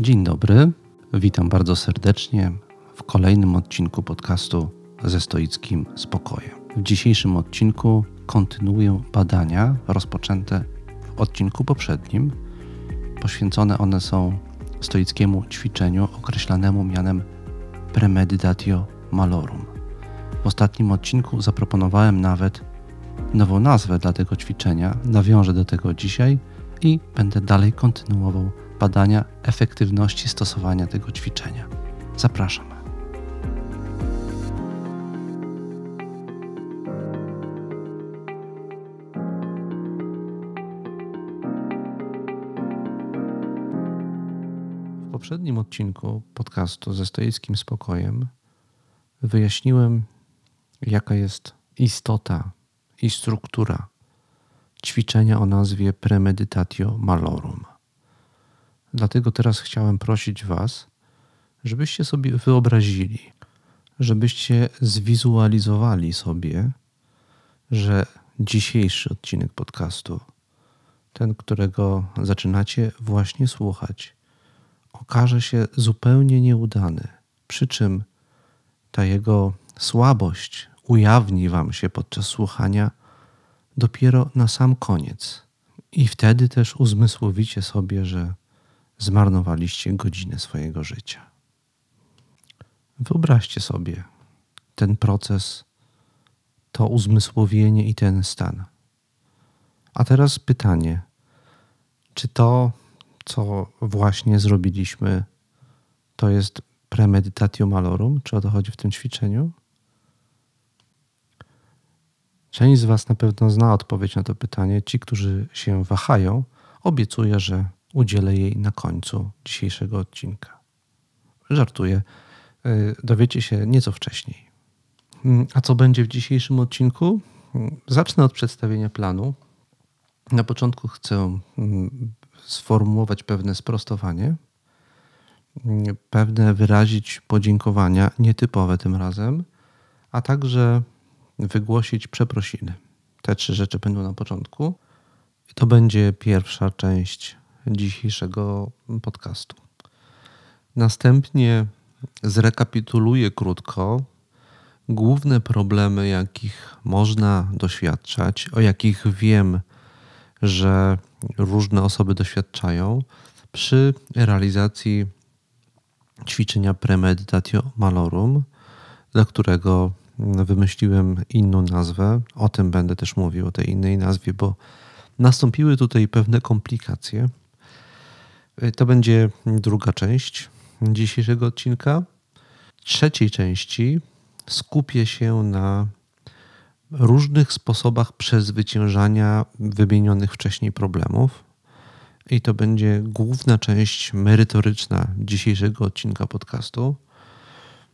Dzień dobry, witam bardzo serdecznie w kolejnym odcinku podcastu ze stoickim spokojem. W dzisiejszym odcinku kontynuuję badania rozpoczęte w odcinku poprzednim. Poświęcone one są stoickiemu ćwiczeniu określanemu mianem premeditatio malorum. W ostatnim odcinku zaproponowałem nawet nową nazwę dla tego ćwiczenia. Nawiążę do tego dzisiaj i będę dalej kontynuował badania efektywności stosowania tego ćwiczenia. Zapraszam. W poprzednim odcinku podcastu ze stoickim spokojem wyjaśniłem, jaka jest istota i struktura ćwiczenia o nazwie Premeditatio Malorum. Dlatego teraz chciałem prosić Was, żebyście sobie wyobrazili, żebyście zwizualizowali sobie, że dzisiejszy odcinek podcastu, ten, którego zaczynacie właśnie słuchać, okaże się zupełnie nieudany. Przy czym ta jego słabość ujawni Wam się podczas słuchania dopiero na sam koniec. I wtedy też uzmysłowicie sobie, że zmarnowaliście godzinę swojego życia. Wyobraźcie sobie ten proces, to uzmysłowienie i ten stan. A teraz pytanie: czy to, co właśnie zrobiliśmy, to jest premeditatio malorum? Czy o to chodzi w tym ćwiczeniu? Część z Was na pewno zna odpowiedź na to pytanie. Ci, którzy się wahają, obiecuję, że udzielę jej na końcu dzisiejszego odcinka. Żartuję. Y, dowiecie się nieco wcześniej. Mm, a co będzie w dzisiejszym odcinku? Mm, zacznę od przedstawienia planu. Na początku chcę mm, sformułować pewne sprostowanie, pewne wyrazić podziękowania, nietypowe tym razem, a także wygłosić przeprosiny. Te trzy rzeczy będą na początku. I to będzie pierwsza część dzisiejszego podcastu. Następnie zrekapituluję krótko główne problemy, jakich można doświadczać, o jakich wiem, że różne osoby doświadczają przy realizacji ćwiczenia premeditatio malorum, dla którego wymyśliłem inną nazwę. O tym będę też mówił, o tej innej nazwie, bo nastąpiły tutaj pewne komplikacje. To będzie druga część dzisiejszego odcinka. W trzeciej części skupię się na różnych sposobach przezwyciężania wymienionych wcześniej problemów. I to będzie główna część merytoryczna dzisiejszego odcinka podcastu.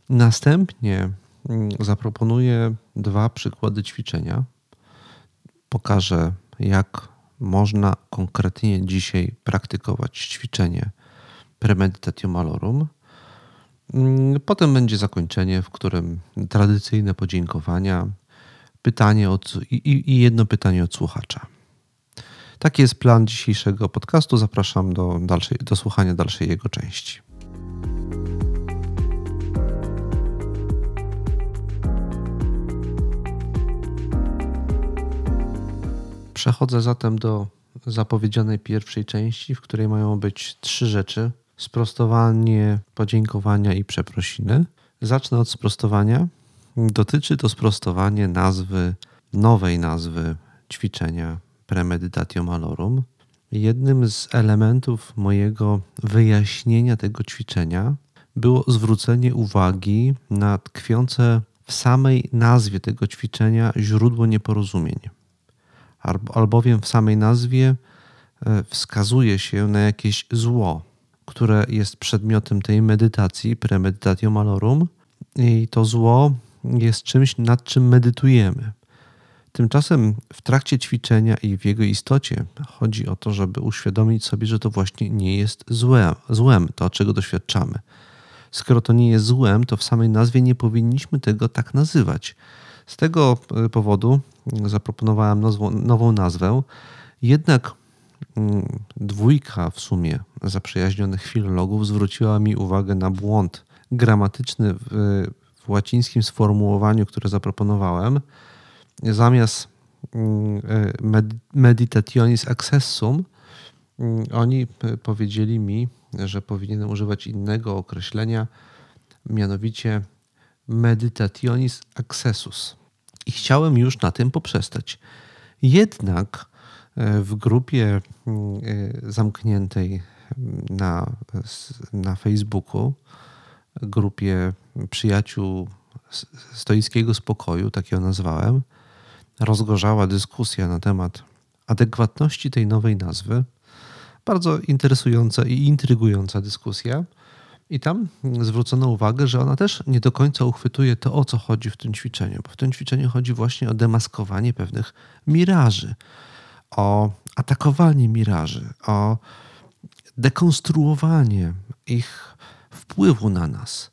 Następnie zaproponuję dwa przykłady ćwiczenia. Pokażę, jak można konkretnie dzisiaj praktykować ćwiczenie premeditatio malorum. Potem będzie zakończenie, w którym tradycyjne podziękowania, pytanie od, i, i jedno pytanie od słuchacza. Taki jest plan dzisiejszego podcastu. Zapraszam do, dalszej, do słuchania dalszej jego części. Przechodzę zatem do zapowiedzianej pierwszej części, w której mają być trzy rzeczy: sprostowanie, podziękowania i przeprosiny. Zacznę od sprostowania. Dotyczy to sprostowanie nazwy, nowej nazwy ćwiczenia Premeditatio Malorum. Jednym z elementów mojego wyjaśnienia tego ćwiczenia było zwrócenie uwagi na tkwiące w samej nazwie tego ćwiczenia źródło nieporozumień albowiem w samej nazwie e, wskazuje się na jakieś zło, które jest przedmiotem tej medytacji, premeditatio malorum, i to zło jest czymś, nad czym medytujemy. Tymczasem w trakcie ćwiczenia i w jego istocie chodzi o to, żeby uświadomić sobie, że to właśnie nie jest złem, złem to, czego doświadczamy. Skoro to nie jest złem, to w samej nazwie nie powinniśmy tego tak nazywać. Z tego e, powodu zaproponowałem nową nazwę. Jednak mm, dwójka w sumie zaprzyjaźnionych filologów zwróciła mi uwagę na błąd gramatyczny w, w łacińskim sformułowaniu, które zaproponowałem. Zamiast mm, e, meditationis accessum, mm, oni powiedzieli mi, że powinienem używać innego określenia, mianowicie meditationis accessus. I chciałem już na tym poprzestać. Jednak e, w grupie mm, e, zamkniętej na, na Facebooku, grupie przyjaciół stoickiego spokoju, tak ją nazwałem, rozgorzała dyskusja na temat adekwatności tej nowej nazwy. Bardzo interesująca i intrygująca dyskusja. I tam zwrócono uwagę, że ona też nie do końca uchwytuje to, o co chodzi w tym ćwiczeniu, bo w tym ćwiczeniu chodzi właśnie o demaskowanie pewnych miraży, o atakowanie miraży, o dekonstruowanie ich wpływu na nas.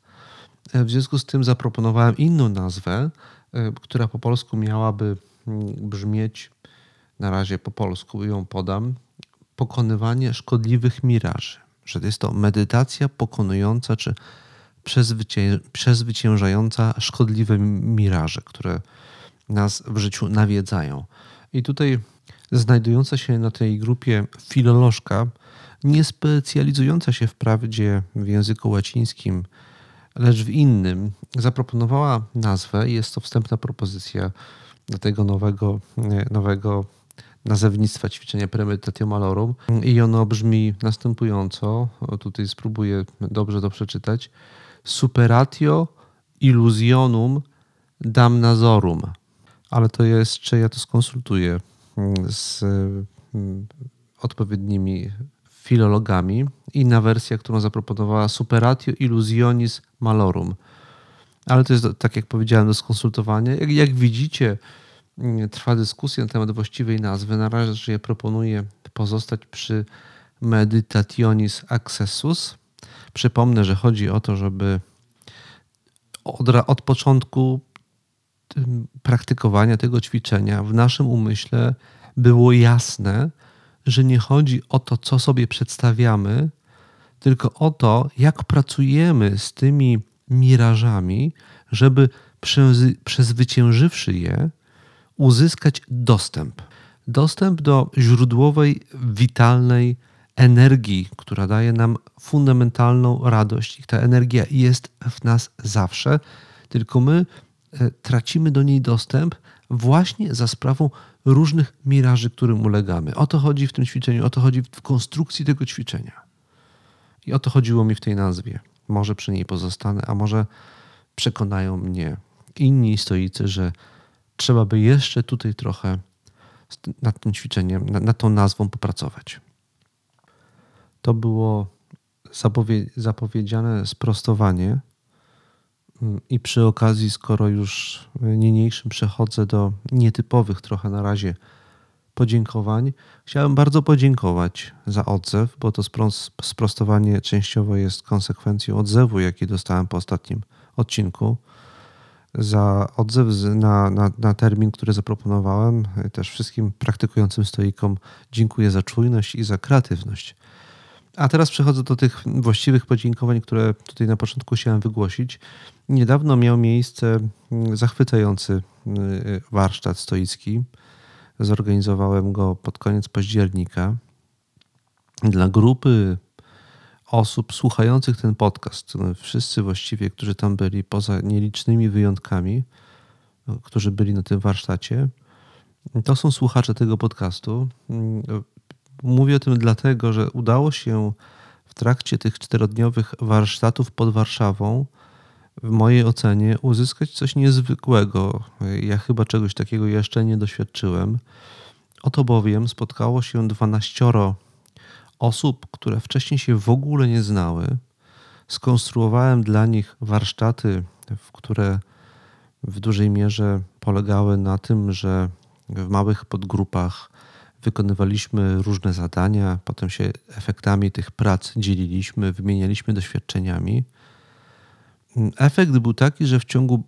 W związku z tym zaproponowałem inną nazwę, e, która po polsku miałaby mm, brzmieć, na razie po polsku ją podam, pokonywanie szkodliwych miraży że jest to medytacja pokonująca czy przezwyciężająca szkodliwe miraże, które nas w życiu nawiedzają. I tutaj znajdująca się na tej grupie filolożka, nie specjalizująca się wprawdzie w języku łacińskim, lecz w innym, zaproponowała nazwę. Jest to wstępna propozycja do tego nowego, nowego nazewnictwa ćwiczenia Premeditatio Malorum i ono brzmi następująco, tutaj spróbuję dobrze to przeczytać, Superatio illusionum damnazorum. Ale to jeszcze, ja to skonsultuję z mm, odpowiednimi filologami. Inna wersja, którą zaproponowała Superatio illusionis malorum. Ale to jest, tak jak powiedziałem, do skonsultowania. Jak, jak widzicie, trwa dyskusja na temat właściwej nazwy. Na razie proponuję pozostać przy Meditationis Accessus. Przypomnę, że chodzi o to, żeby od, od początku praktykowania tego ćwiczenia w naszym umyśle było jasne, że nie chodzi o to, co sobie przedstawiamy, tylko o to, jak pracujemy z tymi mirażami, żeby przezwyciężywszy je, uzyskać dostęp. Dostęp do źródłowej, witalnej energii, która daje nam fundamentalną radość. Ta energia jest w nas zawsze, tylko my e, tracimy do niej dostęp właśnie za sprawą różnych miraży, którym ulegamy. O to chodzi w tym ćwiczeniu, o to chodzi w konstrukcji tego ćwiczenia. I o to chodziło mi w tej nazwie. Może przy niej pozostanę, a może przekonają mnie inni stoicy, że trzeba by jeszcze tutaj trochę nad tym ćwiczeniem, nad, tą nazwą popracować. To było zapowie, zapowiedziane sprostowanie. Mm, I przy okazji, skoro już niniejszym przechodzę do nietypowych trochę na razie podziękowań, chciałem bardzo podziękować za odzew, bo to sprostowanie częściowo jest konsekwencją odzewu, jaki dostałem po ostatnim odcinku za odzew na, na, na, termin, który zaproponowałem. Też wszystkim praktykującym stoikom dziękuję za czujność i za kreatywność. A teraz przechodzę do tych właściwych podziękowań, które tutaj na początku chciałem wygłosić. Niedawno miał miejsce zachwycający y, warsztat stoicki. Zorganizowałem go pod koniec października dla grupy osób słuchających ten podcast, no, wszyscy właściwie, którzy tam byli, poza nielicznymi wyjątkami, no, którzy byli na tym warsztacie, to są słuchacze tego podcastu. Mówię o tym dlatego, że udało się w trakcie tych czterodniowych warsztatów pod Warszawą, w mojej ocenie, uzyskać coś niezwykłego. Ja chyba czegoś takiego jeszcze nie doświadczyłem. Oto bowiem spotkało się dwanaścioro osób, które wcześniej się w ogóle nie znały. Skonstruowałem dla nich warsztaty, w które w dużej mierze polegały na tym, że w małych podgrupach wykonywaliśmy różne zadania, potem się efektami tych prac dzieliliśmy, wymienialiśmy doświadczeniami. Efekt był taki, że w ciągu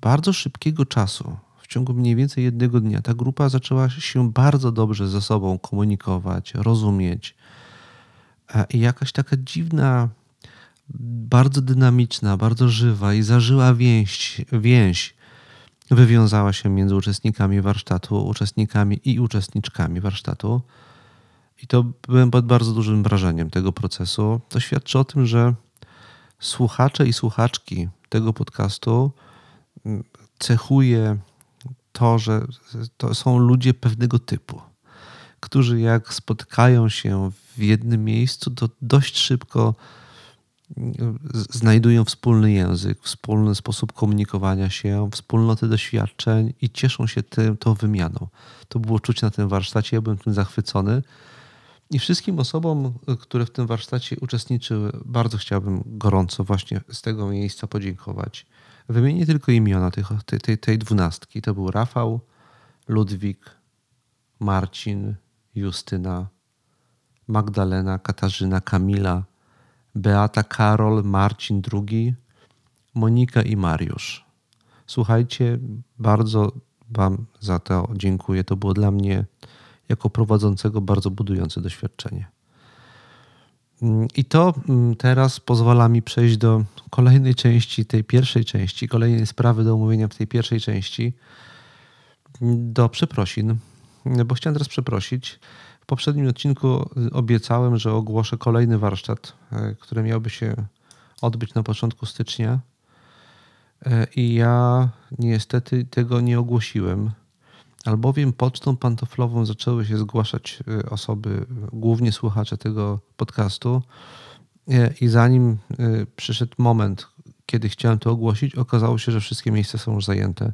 bardzo szybkiego czasu, w ciągu mniej więcej jednego dnia ta grupa zaczęła się bardzo dobrze ze sobą komunikować, rozumieć. E, I jakaś taka dziwna, bardzo dynamiczna, bardzo żywa i zażyła więź, więź wywiązała się między uczestnikami warsztatu, uczestnikami i uczestniczkami warsztatu. I to byłem pod bardzo dużym wrażeniem tego procesu. To świadczy o tym, że słuchacze i słuchaczki tego podcastu mm, cechuje to, że to są ludzie pewnego typu, którzy jak spotkają się w jednym miejscu, to dość szybko mm, znajdują wspólny język, wspólny sposób komunikowania się, wspólnoty doświadczeń i cieszą się tym, tą wymianą. To było czuć na tym warsztacie, ja byłem tym zachwycony. I wszystkim osobom, które w tym warsztacie uczestniczyły, bardzo chciałbym gorąco właśnie z tego miejsca podziękować. Wymienię tylko imiona tych, tej, tej, tej dwunastki. To był Rafał, Ludwik, Marcin, Justyna, Magdalena, Katarzyna, Kamila, Beata, Karol, Marcin II, Monika i Mariusz. Słuchajcie, bardzo Wam za to dziękuję. To było dla mnie jako prowadzącego bardzo budujące doświadczenie. I to mm, teraz pozwala mi przejść do kolejnej części, tej pierwszej części, kolejnej sprawy do omówienia w tej pierwszej części, do przeprosin, bo chciałem teraz przeprosić. W poprzednim odcinku obiecałem, że ogłoszę kolejny warsztat, e, który miałby się odbyć na początku stycznia. E, I ja niestety tego nie ogłosiłem albowiem pocztą pantoflową zaczęły się zgłaszać y, osoby, głównie słuchacze tego podcastu. I zanim przyszedł moment, kiedy chciałem to ogłosić, okazało się, że wszystkie miejsca są już zajęte.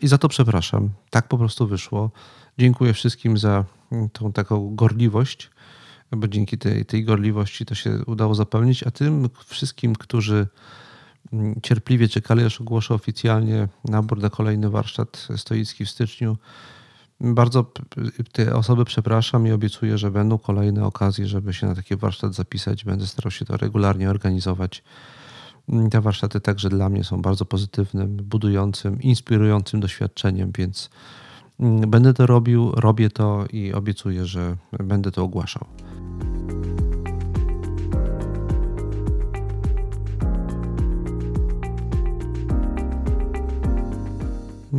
I za to przepraszam. Tak po prostu wyszło. Dziękuję wszystkim za tą taką gorliwość, bo dzięki tej, tej gorliwości to się udało zapełnić, a tym wszystkim, którzy mm, cierpliwie czekali, aż ogłoszę oficjalnie nabór na kolejny warsztat stoicki w styczniu. Bardzo te osoby przepraszam i obiecuję, że będą kolejne okazje, żeby się na taki warsztat zapisać. Będę starał się to regularnie organizować. Te warsztaty także dla mnie są bardzo pozytywnym, budującym, inspirującym doświadczeniem, więc mm, będę to robił, robię to i obiecuję, że będę to ogłaszał.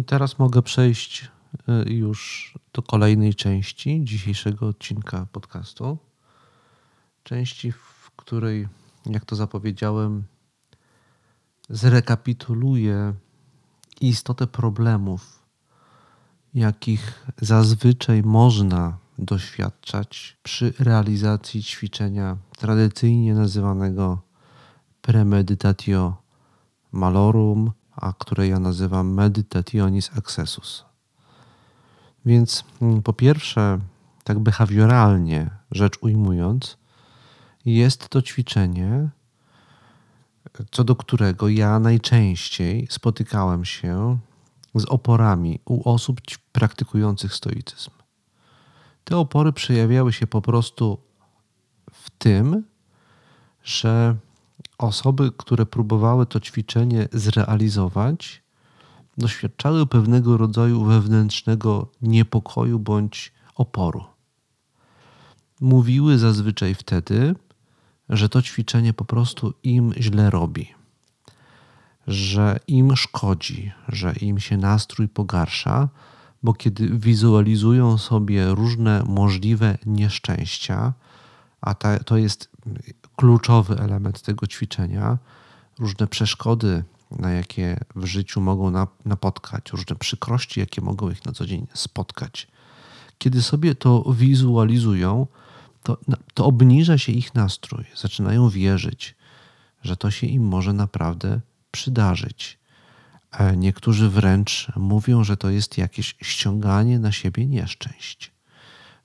Teraz mogę przejść Y, już do kolejnej części dzisiejszego odcinka podcastu. Części, w której, jak to zapowiedziałem, zrekapituluję istotę problemów, jakich zazwyczaj można doświadczać przy realizacji ćwiczenia tradycyjnie nazywanego premeditatio malorum, a które ja nazywam meditationis accessus. Więc mm, po pierwsze, tak behawioralnie rzecz ujmując, jest to ćwiczenie, co do którego ja najczęściej spotykałem się z oporami u osób praktykujących stoicyzm. Te opory przejawiały się po prostu w tym, że osoby, które próbowały to ćwiczenie zrealizować, doświadczały pewnego rodzaju wewnętrznego niepokoju bądź oporu. Mówiły zazwyczaj wtedy, że to ćwiczenie po prostu im źle robi, że im szkodzi, że im się nastrój pogarsza, bo kiedy wizualizują sobie różne możliwe nieszczęścia, a ta, to jest kluczowy element tego ćwiczenia, różne przeszkody na jakie w życiu mogą napotkać, różne przykrości, jakie mogą ich na co dzień spotkać. Kiedy sobie to wizualizują, to, to obniża się ich nastrój, zaczynają wierzyć, że to się im może naprawdę przydarzyć. E, niektórzy wręcz mówią, że to jest jakieś ściąganie na siebie nieszczęść,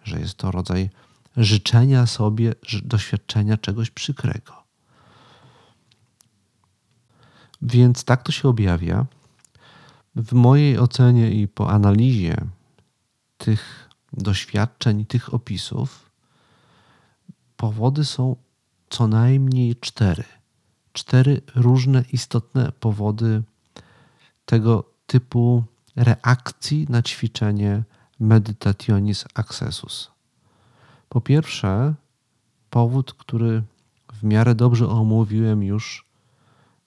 że jest to rodzaj życzenia sobie doświadczenia czegoś przykrego. Więc tak to się objawia. W mojej ocenie i po analizie tych doświadczeń, tych opisów, powody są co najmniej cztery. Cztery różne istotne powody tego typu reakcji na ćwiczenie Meditationis Accessus. Po pierwsze, powód, który w miarę dobrze omówiłem już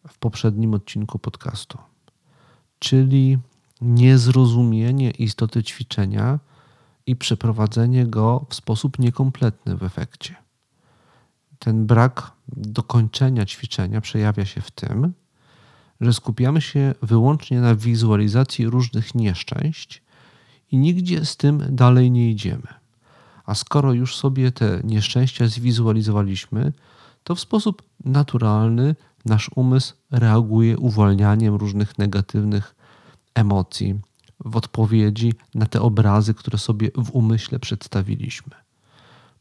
w poprzednim odcinku podcastu, czyli niezrozumienie istoty ćwiczenia i przeprowadzenie go w sposób niekompletny w efekcie. Ten brak dokończenia ćwiczenia przejawia się w tym, że skupiamy się wyłącznie na wizualizacji różnych nieszczęść i nigdzie z tym dalej nie idziemy. A skoro już sobie te nieszczęścia zwizualizowaliśmy, to w sposób naturalny nasz umysł reaguje uwalnianiem różnych negatywnych emocji w odpowiedzi na te obrazy, które sobie w umyśle przedstawiliśmy.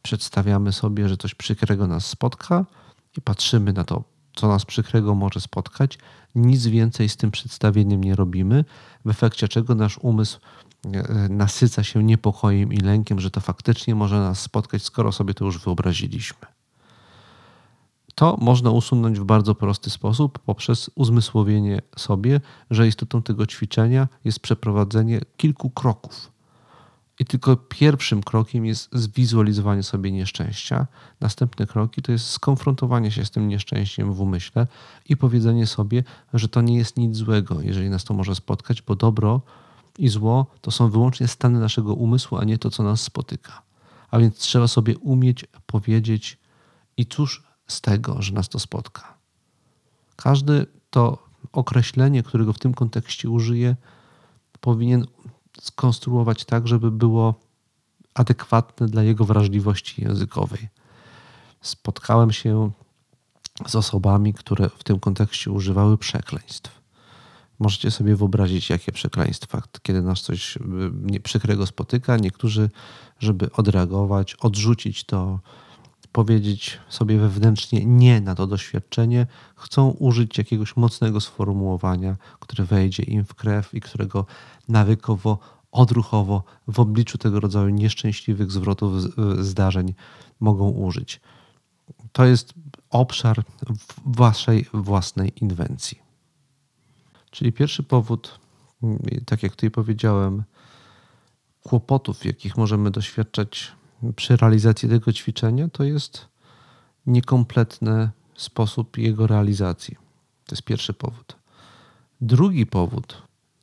Przedstawiamy sobie, że coś przykrego nas spotka i patrzymy na to, co nas przykrego może spotkać. Nic więcej z tym przedstawieniem nie robimy, w efekcie czego nasz umysł e, nasyca się niepokojem i lękiem, że to faktycznie może nas spotkać, skoro sobie to już wyobraziliśmy. To można usunąć w bardzo prosty sposób poprzez uzmysłowienie sobie, że istotą tego ćwiczenia jest przeprowadzenie kilku kroków. I tylko pierwszym krokiem jest zwizualizowanie sobie nieszczęścia. Następne kroki to jest skonfrontowanie się z tym nieszczęściem w umyśle i powiedzenie sobie, że to nie jest nic złego, jeżeli nas to może spotkać, bo dobro i zło to są wyłącznie stany naszego umysłu, a nie to, co nas spotyka. A więc trzeba sobie umieć powiedzieć, i cóż z tego, że nas to spotka. Każdy to określenie, którego w tym kontekście użyję, powinien skonstruować tak, żeby było adekwatne dla jego wrażliwości językowej. Spotkałem się z osobami, które w tym kontekście używały przekleństw. Możecie sobie wyobrazić, jakie przekleństwa, kiedy nas coś przykrego spotyka. Niektórzy, żeby odreagować, odrzucić to, powiedzieć sobie wewnętrznie nie na to doświadczenie, chcą użyć jakiegoś mocnego sformułowania, które wejdzie im w krew i którego nawykowo, odruchowo w obliczu tego rodzaju nieszczęśliwych zwrotów zdarzeń mogą użyć. To jest obszar waszej własnej inwencji. Czyli pierwszy powód, tak jak tutaj powiedziałem, kłopotów, jakich możemy doświadczać przy realizacji tego ćwiczenia, to jest niekompletny sposób jego realizacji. To jest pierwszy powód. Drugi powód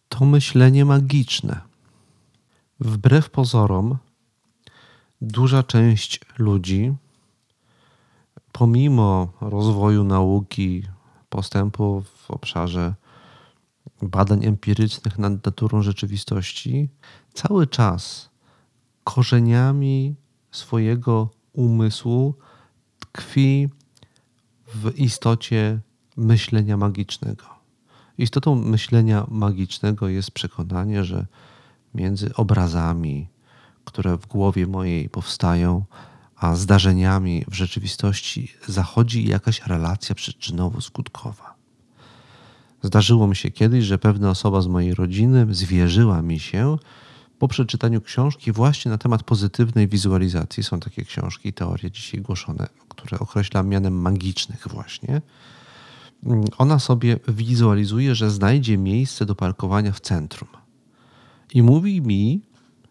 to myślenie magiczne. Wbrew pozorom, duża część ludzi, pomimo rozwoju nauki, postępu w obszarze badań empirycznych nad naturą rzeczywistości, cały czas korzeniami swojego umysłu tkwi w istocie myślenia magicznego. Istotą myślenia magicznego jest przekonanie, że między obrazami, które w głowie mojej powstają, a zdarzeniami w rzeczywistości zachodzi jakaś relacja przyczynowo-skutkowa. Zdarzyło mi się kiedyś, że pewna osoba z mojej rodziny zwierzyła mi się, po przeczytaniu książki właśnie na temat pozytywnej wizualizacji, są takie książki, teorie dzisiaj głoszone, które określam mianem magicznych właśnie, ona sobie wizualizuje, że znajdzie miejsce do parkowania w centrum. I mówi mi,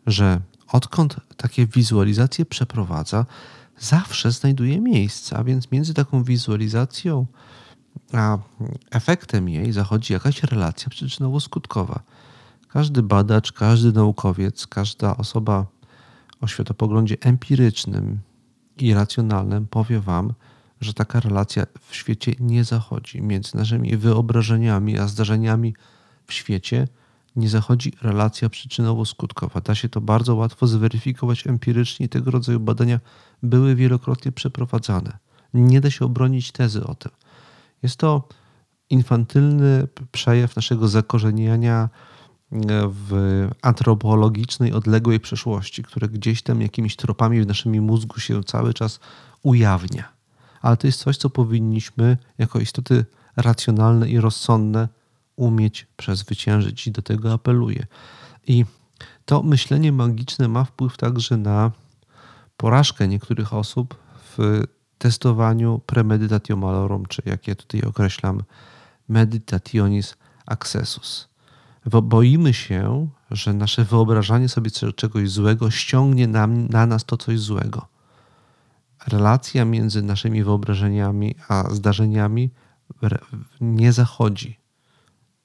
że odkąd takie wizualizacje przeprowadza, zawsze znajduje miejsce, a więc między taką wizualizacją a efektem jej zachodzi jakaś relacja przyczynowo-skutkowa. Każdy badacz, każdy naukowiec, każda osoba o światopoglądzie empirycznym i racjonalnym powie Wam, że taka relacja w świecie nie zachodzi. Między naszymi wyobrażeniami a zdarzeniami w świecie nie zachodzi relacja przyczynowo-skutkowa. Da się to bardzo łatwo zweryfikować empirycznie i tego rodzaju badania były wielokrotnie przeprowadzane. Nie da się obronić tezy o tym. Jest to infantylny przejaw naszego zakorzeniania w antropologicznej, odległej przeszłości, które gdzieś tam jakimiś tropami w naszym mózgu się cały czas ujawnia. Ale to jest coś, co powinniśmy jako istoty racjonalne i rozsądne umieć przezwyciężyć i do tego apeluję. I to myślenie magiczne ma wpływ także na porażkę niektórych osób w testowaniu premeditatio malorum, czy jak ja tutaj określam, meditationis accessus Boimy się, że nasze wyobrażanie sobie czegoś złego ściągnie nam, na nas to coś złego. Relacja między naszymi wyobrażeniami a zdarzeniami nie zachodzi.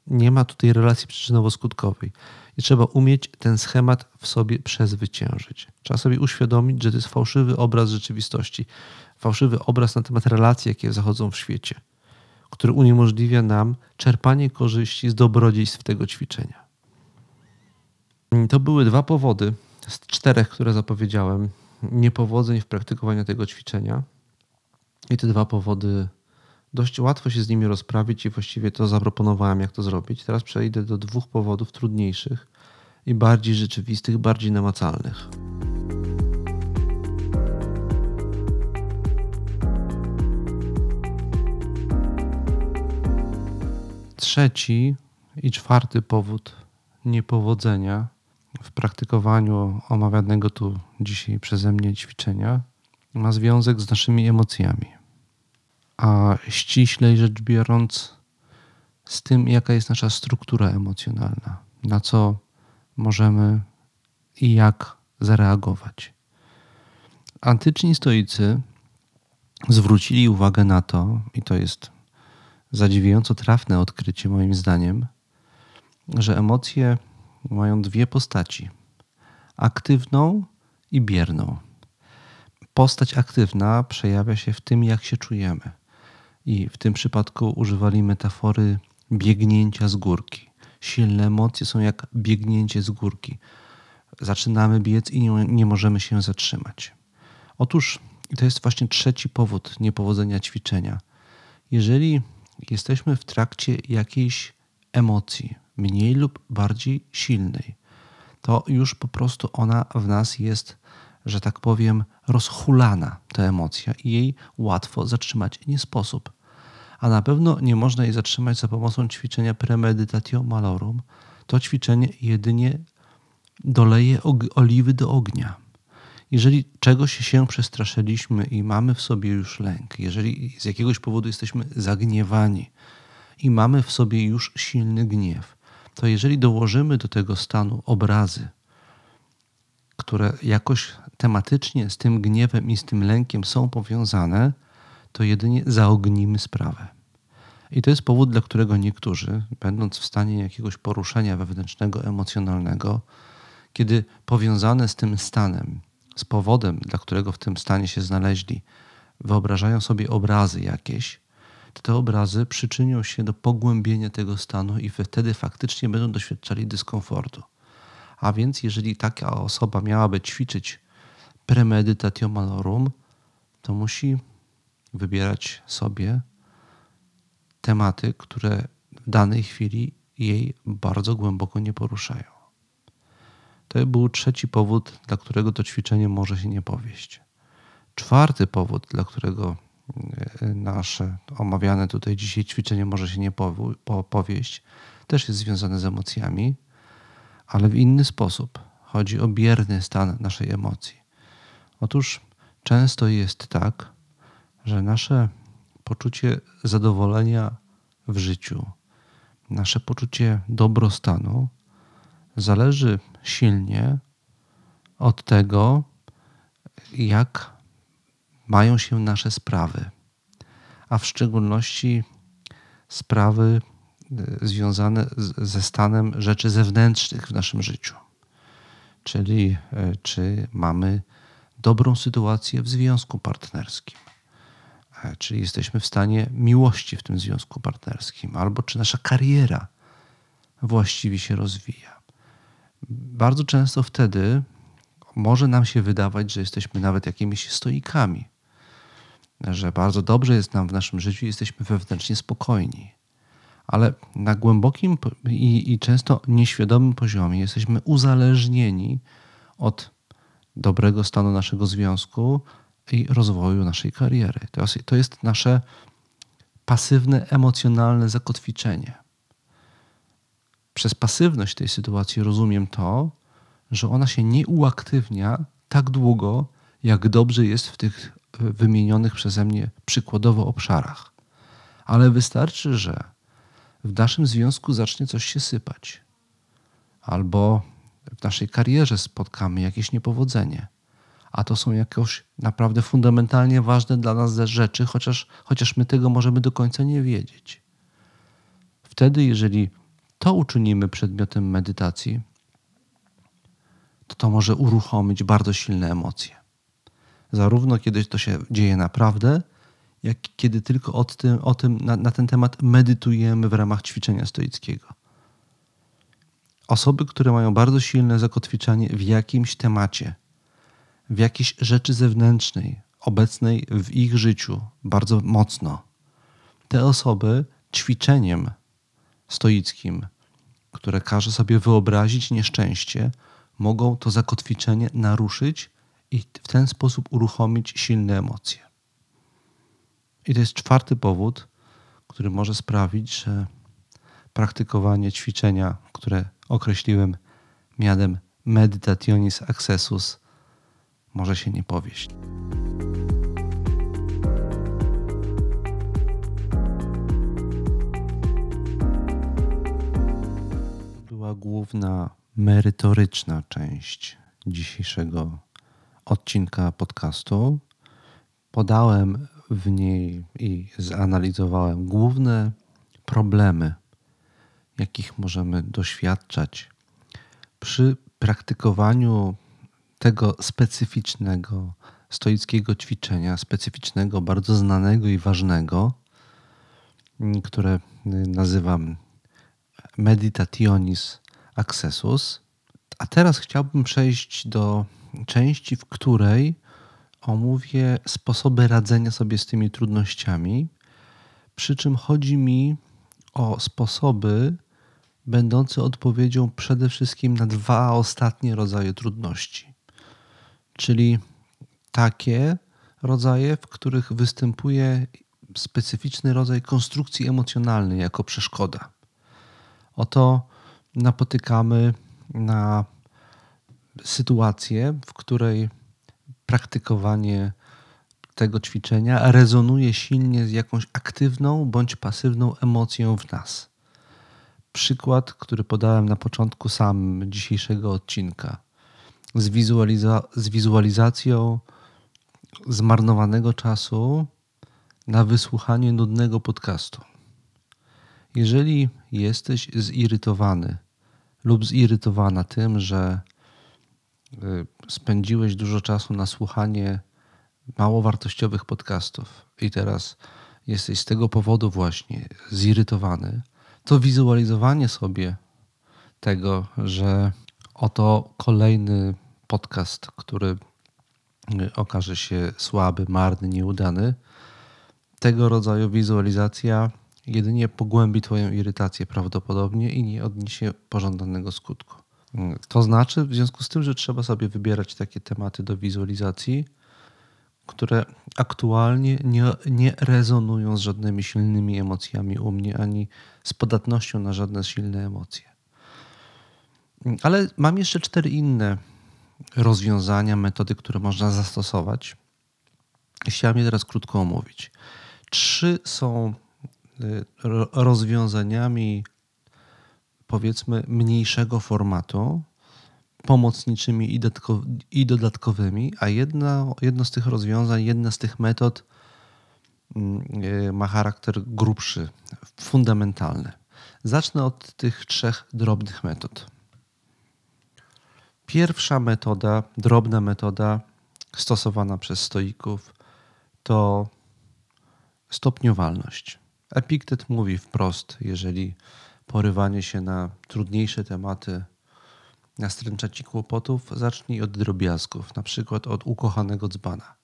Nie ma tutaj relacji przyczynowo-skutkowej. I trzeba umieć ten schemat w sobie przezwyciężyć. Trzeba sobie uświadomić, że to jest fałszywy obraz rzeczywistości, fałszywy obraz na temat relacji, jakie zachodzą w świecie, który uniemożliwia nam czerpanie korzyści z dobrodziejstw tego ćwiczenia. To były dwa powody z czterech, które zapowiedziałem, niepowodzeń w praktykowaniu tego ćwiczenia. I te dwa powody dość łatwo się z nimi rozprawić i właściwie to zaproponowałem, jak to zrobić. Teraz przejdę do dwóch powodów trudniejszych i bardziej rzeczywistych, bardziej namacalnych. Trzeci i czwarty powód niepowodzenia w praktykowaniu omawianego tu dzisiaj przeze mnie ćwiczenia ma związek z naszymi emocjami. A ściślej rzecz biorąc, z tym, jaka jest nasza struktura emocjonalna, na co możemy i jak zareagować. Antyczni stoicy zwrócili uwagę na to, i to jest zadziwiająco trafne odkrycie moim zdaniem, że emocje mają dwie postaci: aktywną i bierną. Postać aktywna przejawia się w tym, jak się czujemy. I w tym przypadku używali metafory biegnięcia z górki. Silne emocje są jak biegnięcie z górki. Zaczynamy biec i nie, nie możemy się zatrzymać. Otóż to jest właśnie trzeci powód niepowodzenia ćwiczenia. Jeżeli jesteśmy w trakcie jakiejś emocji, mniej lub bardziej silnej, to już po prostu ona w nas jest, że tak powiem, rozhulana, ta emocja, i jej łatwo zatrzymać nie sposób. A na pewno nie można jej zatrzymać za pomocą ćwiczenia premeditatio malorum. To ćwiczenie jedynie doleje oliwy do ognia. Jeżeli czegoś się przestraszyliśmy i mamy w sobie już lęk, jeżeli z jakiegoś powodu jesteśmy zagniewani i mamy w sobie już silny gniew, to jeżeli dołożymy do tego stanu obrazy, które jakoś tematycznie z tym gniewem i z tym lękiem są powiązane, to jedynie zaognimy sprawę. I to jest powód, dla którego niektórzy, będąc w stanie jakiegoś poruszenia wewnętrznego, emocjonalnego, kiedy powiązane z tym stanem, z powodem, dla którego w tym stanie się znaleźli, wyobrażają sobie obrazy jakieś, to te obrazy przyczynią się do pogłębienia tego stanu i wtedy faktycznie będą doświadczali dyskomfortu. A więc, jeżeli taka osoba miałaby ćwiczyć premeditatio malorum, to musi wybierać sobie tematy, które w danej chwili jej bardzo głęboko nie poruszają. To był trzeci powód, dla którego to ćwiczenie może się nie powieść. Czwarty powód, dla którego e, nasze omawiane tutaj dzisiaj ćwiczenie może się nie powieść, też jest związane z emocjami, ale w inny sposób. Chodzi o bierny stan naszej emocji. Otóż często jest tak, że nasze poczucie zadowolenia w życiu, nasze poczucie dobrostanu zależy silnie od tego, jak mają się nasze sprawy, a w szczególności sprawy e, związane ze stanem rzeczy zewnętrznych w naszym życiu. Czyli e, czy mamy dobrą sytuację w związku partnerskim, e, czy jesteśmy w stanie miłości w tym związku partnerskim, albo czy nasza kariera właściwie się rozwija. Bardzo często wtedy może nam się wydawać, że jesteśmy nawet jakimiś stoikami, że bardzo dobrze jest nam w naszym życiu, jesteśmy wewnętrznie spokojni. Ale na głębokim i, i często nieświadomym poziomie jesteśmy uzależnieni od dobrego stanu naszego związku i rozwoju naszej kariery. To jest, to jest nasze pasywne, emocjonalne zakotwiczenie. Przez pasywność tej sytuacji rozumiem to, że ona się nie uaktywnia tak długo, jak dobrze jest w tych wymienionych przeze mnie przykładowo obszarach. Ale wystarczy, że w naszym związku zacznie coś się sypać. albo w naszej karierze spotkamy jakieś niepowodzenie. A to są jakoś naprawdę fundamentalnie ważne dla nas rzeczy, chociaż, chociaż my tego możemy do końca nie wiedzieć. Wtedy, jeżeli to uczynimy przedmiotem medytacji, to to może uruchomić bardzo silne emocje. Zarówno kiedy to się dzieje naprawdę, jak kiedy tylko o tym, o tym na, na ten temat medytujemy w ramach ćwiczenia stoickiego. Osoby, które mają bardzo silne zakotwiczenie w jakimś temacie, w jakiejś rzeczy zewnętrznej, obecnej w ich życiu bardzo mocno, te osoby ćwiczeniem stoickim, które każe sobie wyobrazić nieszczęście, mogą to zakotwiczenie naruszyć i w ten sposób uruchomić silne emocje. I to jest czwarty powód, który może sprawić, że praktykowanie ćwiczenia, które określiłem mianem meditationis accessus, może się nie powieść. Była główna merytoryczna część dzisiejszego odcinka podcastu. Podałem w niej i zanalizowałem główne problemy, jakich możemy doświadczać przy praktykowaniu tego specyficznego stoickiego ćwiczenia, specyficznego, bardzo znanego i ważnego, które nazywam Meditationis Accessus. A teraz chciałbym przejść do części, w której omówię sposoby radzenia sobie z tymi trudnościami, przy czym chodzi mi o sposoby będące odpowiedzią przede wszystkim na dwa ostatnie rodzaje trudności. Czyli takie rodzaje, w których występuje specyficzny rodzaj konstrukcji emocjonalnej jako przeszkoda. Oto napotykamy na sytuację, w której praktykowanie tego ćwiczenia rezonuje silnie z jakąś aktywną bądź pasywną emocją w nas. Przykład, który podałem na początku samym dzisiejszego odcinka, z, wizualiza z wizualizacją zmarnowanego czasu na wysłuchanie nudnego podcastu. Jeżeli jesteś zirytowany lub zirytowana tym, że y, spędziłeś dużo czasu na słuchanie mało wartościowych podcastów i teraz jesteś z tego powodu właśnie zirytowany, to wizualizowanie sobie tego, że oto kolejny podcast, który y, okaże się słaby, marny, nieudany, tego rodzaju wizualizacja jedynie pogłębi Twoją irytację prawdopodobnie i nie odniesie pożądanego skutku. To znaczy, w związku z tym, że trzeba sobie wybierać takie tematy do wizualizacji, które aktualnie nie, nie rezonują z żadnymi silnymi emocjami u mnie, ani z podatnością na żadne silne emocje. Ale mam jeszcze cztery inne rozwiązania, metody, które można zastosować. Chciałem je teraz krótko omówić. Trzy są rozwiązaniami powiedzmy mniejszego formatu, pomocniczymi i, dodatkowymi, a jedna, jedno z tych rozwiązań, jedna z tych metod mm, e, ma charakter grubszy, fundamentalny. Zacznę od tych trzech drobnych metod. Pierwsza metoda, drobna metoda stosowana przez stoików to stopniowalność. Epiktet mówi wprost, jeżeli porywanie się na trudniejsze tematy nastręcza ci kłopotów, zacznij od drobiazgów, na przykład od ukochanego dzbana.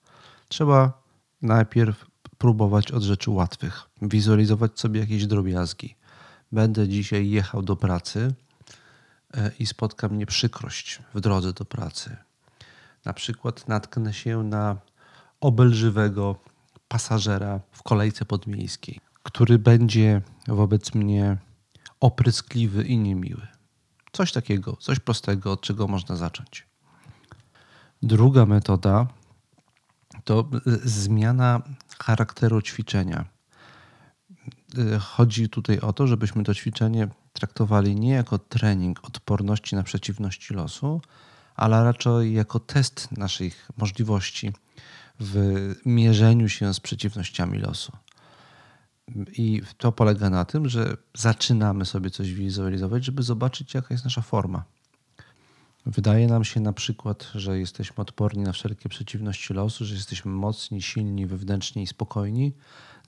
Trzeba najpierw próbować od rzeczy łatwych, wizualizować sobie jakieś drobiazgi. Będę dzisiaj jechał do pracy e, i spotka mnie przykrość w drodze do pracy. Na przykład natknę się na obelżywego pasażera w kolejce podmiejskiej, który będzie wobec mnie opryskliwy i niemiły. Coś takiego, coś prostego, od czego można zacząć. Druga metoda to zmiana charakteru ćwiczenia. Chodzi tutaj o to, żebyśmy to ćwiczenie traktowali nie jako trening odporności na przeciwności losu, ale raczej jako test naszych możliwości w mierzeniu się z przeciwnościami losu. I to polega na tym, że zaczynamy sobie coś wizualizować, żeby zobaczyć, jaka jest nasza forma. Wydaje nam się na przykład, że jesteśmy odporni na wszelkie przeciwności losu, że jesteśmy mocni, silni, wewnętrzni i spokojni.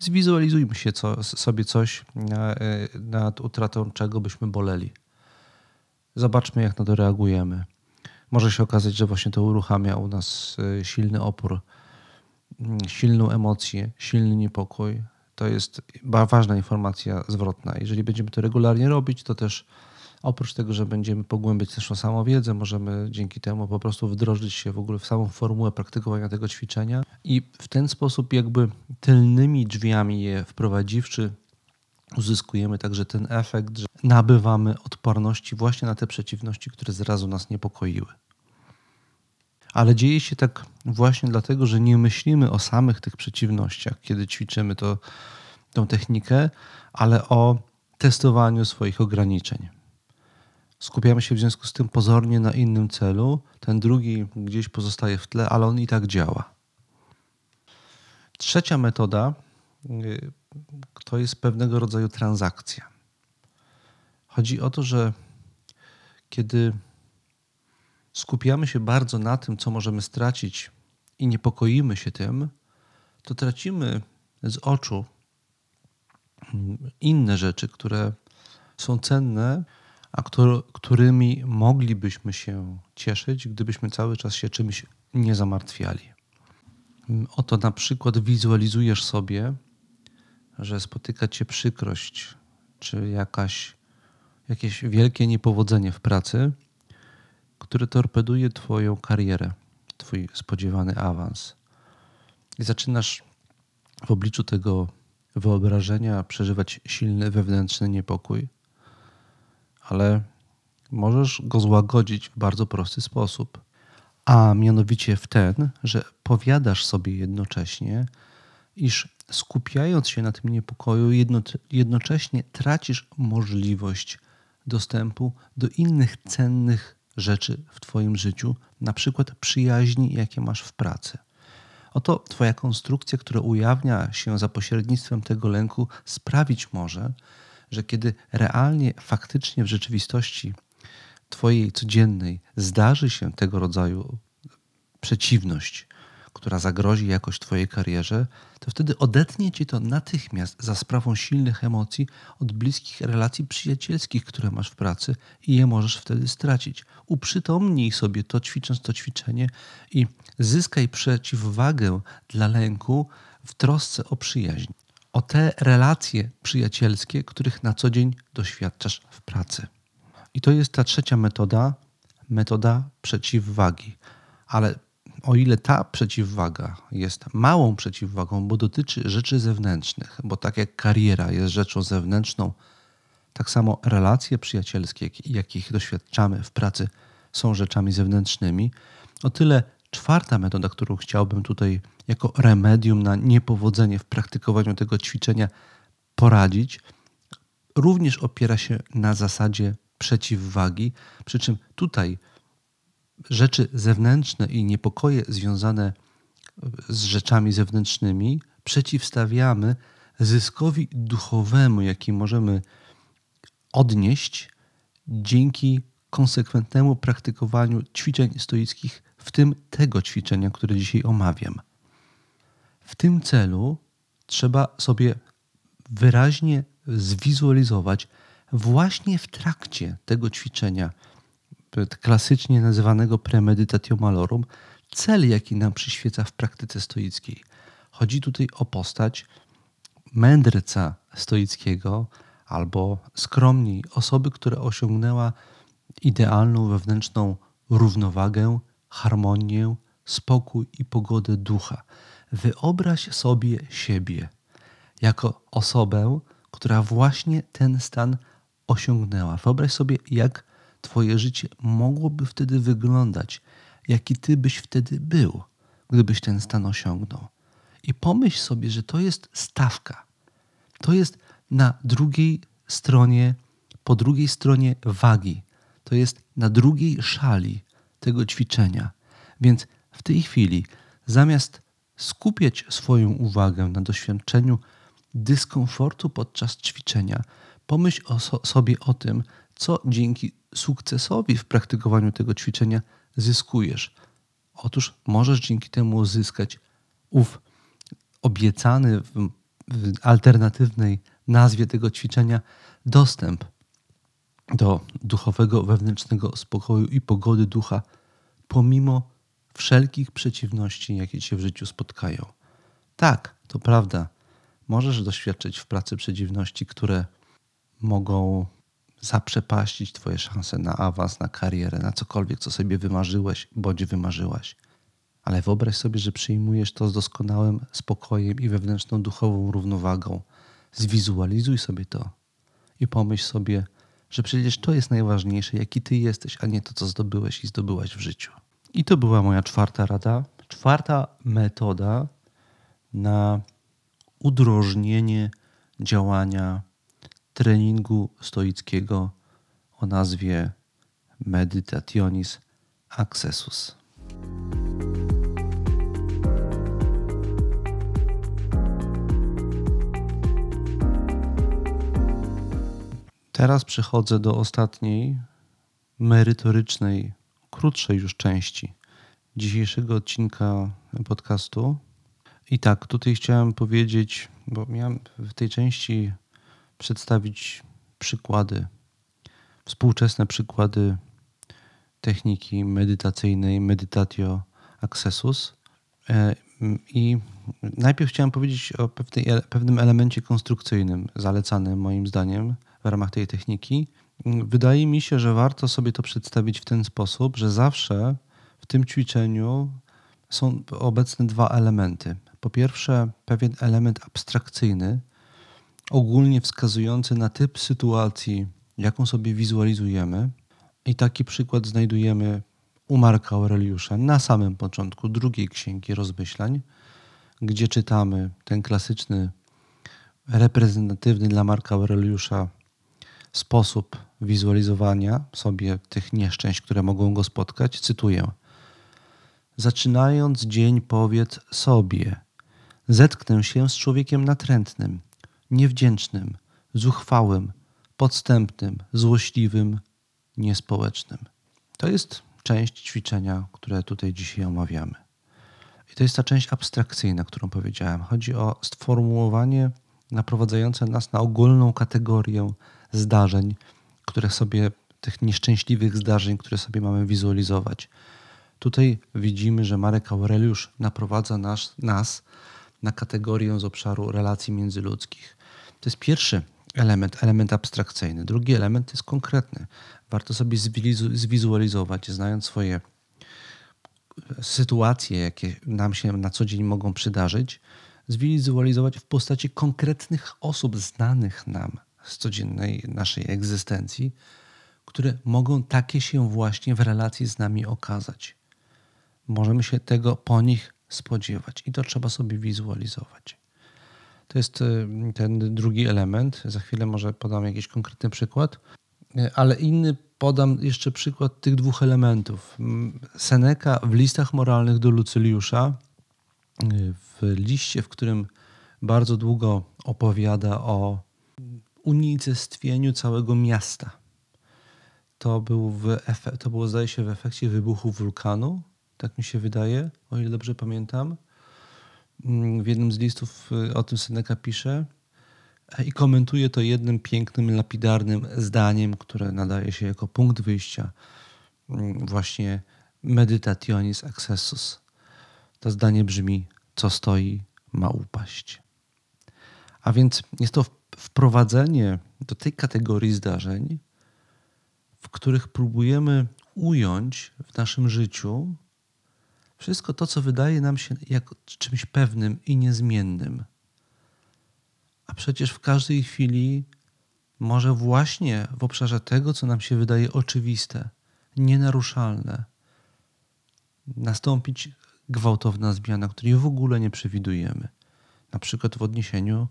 Zwizualizujmy się co, sobie coś, nad utratą czego byśmy boleli. Zobaczmy, jak na to reagujemy. Może się okazać, że właśnie to uruchamia u nas e, silny opór, mm, silną emocję, silny niepokój. To jest ważna informacja zwrotna. Jeżeli będziemy to regularnie robić, to też Oprócz tego, że będziemy pogłębiać naszą samowiedzę, możemy dzięki temu po prostu wdrożyć się w ogóle w samą formułę praktykowania tego ćwiczenia i w ten sposób jakby tylnymi drzwiami je wprowadziwszy, uzyskujemy także ten efekt, że nabywamy odporności właśnie na te przeciwności, które zrazu nas niepokoiły. Ale dzieje się tak właśnie dlatego, że nie myślimy o samych tych przeciwnościach, kiedy ćwiczymy to, tą technikę, ale o testowaniu swoich ograniczeń. Skupiamy się w związku z tym pozornie na innym celu. Ten drugi gdzieś pozostaje w tle, ale on i tak działa. Trzecia metoda y, to jest pewnego rodzaju transakcja. Chodzi o to, że kiedy skupiamy się bardzo na tym, co możemy stracić i niepokoimy się tym, to tracimy z oczu mm, inne rzeczy, które są cenne a którymi moglibyśmy się cieszyć, gdybyśmy cały czas się czymś nie zamartwiali. Oto na przykład wizualizujesz sobie, że spotyka cię przykrość, czy jakaś, jakieś wielkie niepowodzenie w pracy, które torpeduje Twoją karierę, Twój spodziewany awans. I zaczynasz w obliczu tego wyobrażenia przeżywać silny wewnętrzny niepokój ale możesz go złagodzić w bardzo prosty sposób. A mianowicie w ten, że powiadasz sobie jednocześnie, iż skupiając się na tym niepokoju, jednocześnie tracisz możliwość dostępu do innych cennych rzeczy w Twoim życiu, na przykład przyjaźni, jakie masz w pracy. Oto Twoja konstrukcja, która ujawnia się za pośrednictwem tego lęku, sprawić może, że kiedy realnie, faktycznie w rzeczywistości Twojej codziennej zdarzy się tego rodzaju przeciwność, która zagrozi jakoś Twojej karierze, to wtedy odetnie Cię to natychmiast za sprawą silnych emocji od bliskich relacji przyjacielskich, które masz w pracy i je możesz wtedy stracić. Uprzytomnij sobie to, ćwicząc to ćwiczenie i zyskaj przeciwwagę dla lęku w trosce o przyjaźń o te relacje przyjacielskie, których na co dzień doświadczasz w pracy. I to jest ta trzecia metoda, metoda przeciwwagi. Ale o ile ta przeciwwaga jest małą przeciwwagą, bo dotyczy rzeczy zewnętrznych, bo tak jak kariera jest rzeczą zewnętrzną, tak samo relacje przyjacielskie, jakich doświadczamy w pracy, są rzeczami zewnętrznymi, o tyle czwarta metoda, którą chciałbym tutaj jako remedium na niepowodzenie w praktykowaniu tego ćwiczenia poradzić, również opiera się na zasadzie przeciwwagi, przy czym tutaj rzeczy zewnętrzne i niepokoje związane z rzeczami zewnętrznymi przeciwstawiamy zyskowi duchowemu, jaki możemy odnieść dzięki konsekwentnemu praktykowaniu ćwiczeń stoickich, w tym tego ćwiczenia, które dzisiaj omawiam. W tym celu trzeba sobie wyraźnie zwizualizować właśnie w trakcie tego ćwiczenia, klasycznie nazywanego premedytatio malorum, cel, jaki nam przyświeca w praktyce stoickiej. Chodzi tutaj o postać mędrca stoickiego, albo skromniej, osoby, która osiągnęła idealną wewnętrzną równowagę, harmonię, spokój i pogodę ducha. Wyobraź sobie siebie jako osobę, która właśnie ten stan osiągnęła. Wyobraź sobie, jak Twoje życie mogłoby wtedy wyglądać, jaki Ty byś wtedy był, gdybyś ten stan osiągnął. I pomyśl sobie, że to jest stawka. To jest na drugiej stronie po drugiej stronie wagi. To jest na drugiej szali tego ćwiczenia. Więc w tej chwili, zamiast skupiać swoją uwagę na doświadczeniu dyskomfortu podczas ćwiczenia, pomyśl o so sobie o tym, co dzięki sukcesowi w praktykowaniu tego ćwiczenia zyskujesz. Otóż możesz dzięki temu uzyskać ów obiecany w, alternatywnej nazwie tego ćwiczenia dostęp do duchowego, wewnętrznego spokoju i pogody ducha, pomimo wszelkich przeciwności, jakie cię w życiu spotkają. Tak, to prawda. Możesz doświadczyć w pracy przeciwności, które mogą zaprzepaścić Twoje szanse na awans, na karierę, na cokolwiek, co sobie wymarzyłeś bądź wymarzyłaś. Ale wyobraź sobie, że przyjmujesz to z doskonałym spokojem i wewnętrzną duchową równowagą. Zwizualizuj sobie to i pomyśl sobie, że przecież to jest najważniejsze, jaki ty jesteś, a nie to, co zdobyłeś i zdobyłaś w życiu. I to była moja czwarta rada. Czwarta metoda na udrożnienie działania treningu stoickiego o nazwie Meditationis Accessus. Teraz przechodzę do ostatniej, merytorycznej, krótszej już części dzisiejszego odcinka podcastu. I tak, tutaj chciałem powiedzieć, bo miałem w tej części przedstawić przykłady, współczesne przykłady techniki medytacyjnej, meditatio accessus. E, I najpierw chciałem powiedzieć o pewnym elemencie konstrukcyjnym, zalecanym moim zdaniem w ramach tej techniki. Wydaje mi się, że warto sobie to przedstawić w ten sposób, że zawsze w tym ćwiczeniu są obecne dwa elementy. Po pierwsze, pewien element abstrakcyjny, ogólnie wskazujący na typ sytuacji, jaką sobie wizualizujemy. I taki przykład znajdujemy u Marka Aureliusza na samym początku drugiej księgi rozmyślań, gdzie czytamy ten klasyczny, reprezentatywny dla Marka Aureliusza sposób wizualizowania sobie tych nieszczęść, które mogą go spotkać. Cytuję. Zaczynając dzień, powiedz sobie: Zetknę się z człowiekiem natrętnym, niewdzięcznym, zuchwałym, podstępnym, złośliwym, niespołecznym. To jest część ćwiczenia, które tutaj dzisiaj omawiamy. I to jest ta część abstrakcyjna, którą powiedziałem. Chodzi o sformułowanie naprowadzające nas na ogólną kategorię zdarzeń, które sobie, tych nieszczęśliwych zdarzeń, które sobie mamy wizualizować. Tutaj widzimy, że Marek Aureliusz naprowadza nas, nas na kategorię z obszaru relacji międzyludzkich. To jest pierwszy element, element abstrakcyjny. Drugi element jest konkretny. Warto sobie zwizualizować, znając swoje sytuacje, jakie nam się na co dzień mogą przydarzyć, zwizualizować w postaci konkretnych osób znanych nam z codziennej naszej egzystencji, które mogą takie się właśnie w relacji z nami okazać. Możemy się tego po nich spodziewać i to trzeba sobie wizualizować. To jest y, ten drugi element. Za chwilę może podam jakiś konkretny przykład, y, ale inny podam jeszcze przykład tych dwóch elementów. Seneca w listach moralnych do Lucyliusza, y, w liście, w którym bardzo długo opowiada o unicestwieniu całego miasta. To, był w to było, zdaje się, w efekcie wybuchu wulkanu, tak mi się wydaje, o ile dobrze pamiętam. Mm, w jednym z listów y, o tym Seneca pisze e, i komentuje to jednym pięknym, lapidarnym zdaniem, które nadaje się jako punkt wyjścia mm, właśnie meditationis accessus. To zdanie brzmi, co stoi, ma upaść. A więc jest to wprowadzenie do tej kategorii zdarzeń, w których próbujemy ująć w naszym życiu wszystko to, co wydaje nam się jak czymś pewnym i niezmiennym. A przecież w każdej chwili może właśnie w obszarze tego, co nam się wydaje oczywiste, nienaruszalne, nastąpić gwałtowna zmiana, której w ogóle nie przewidujemy. Na przykład w odniesieniu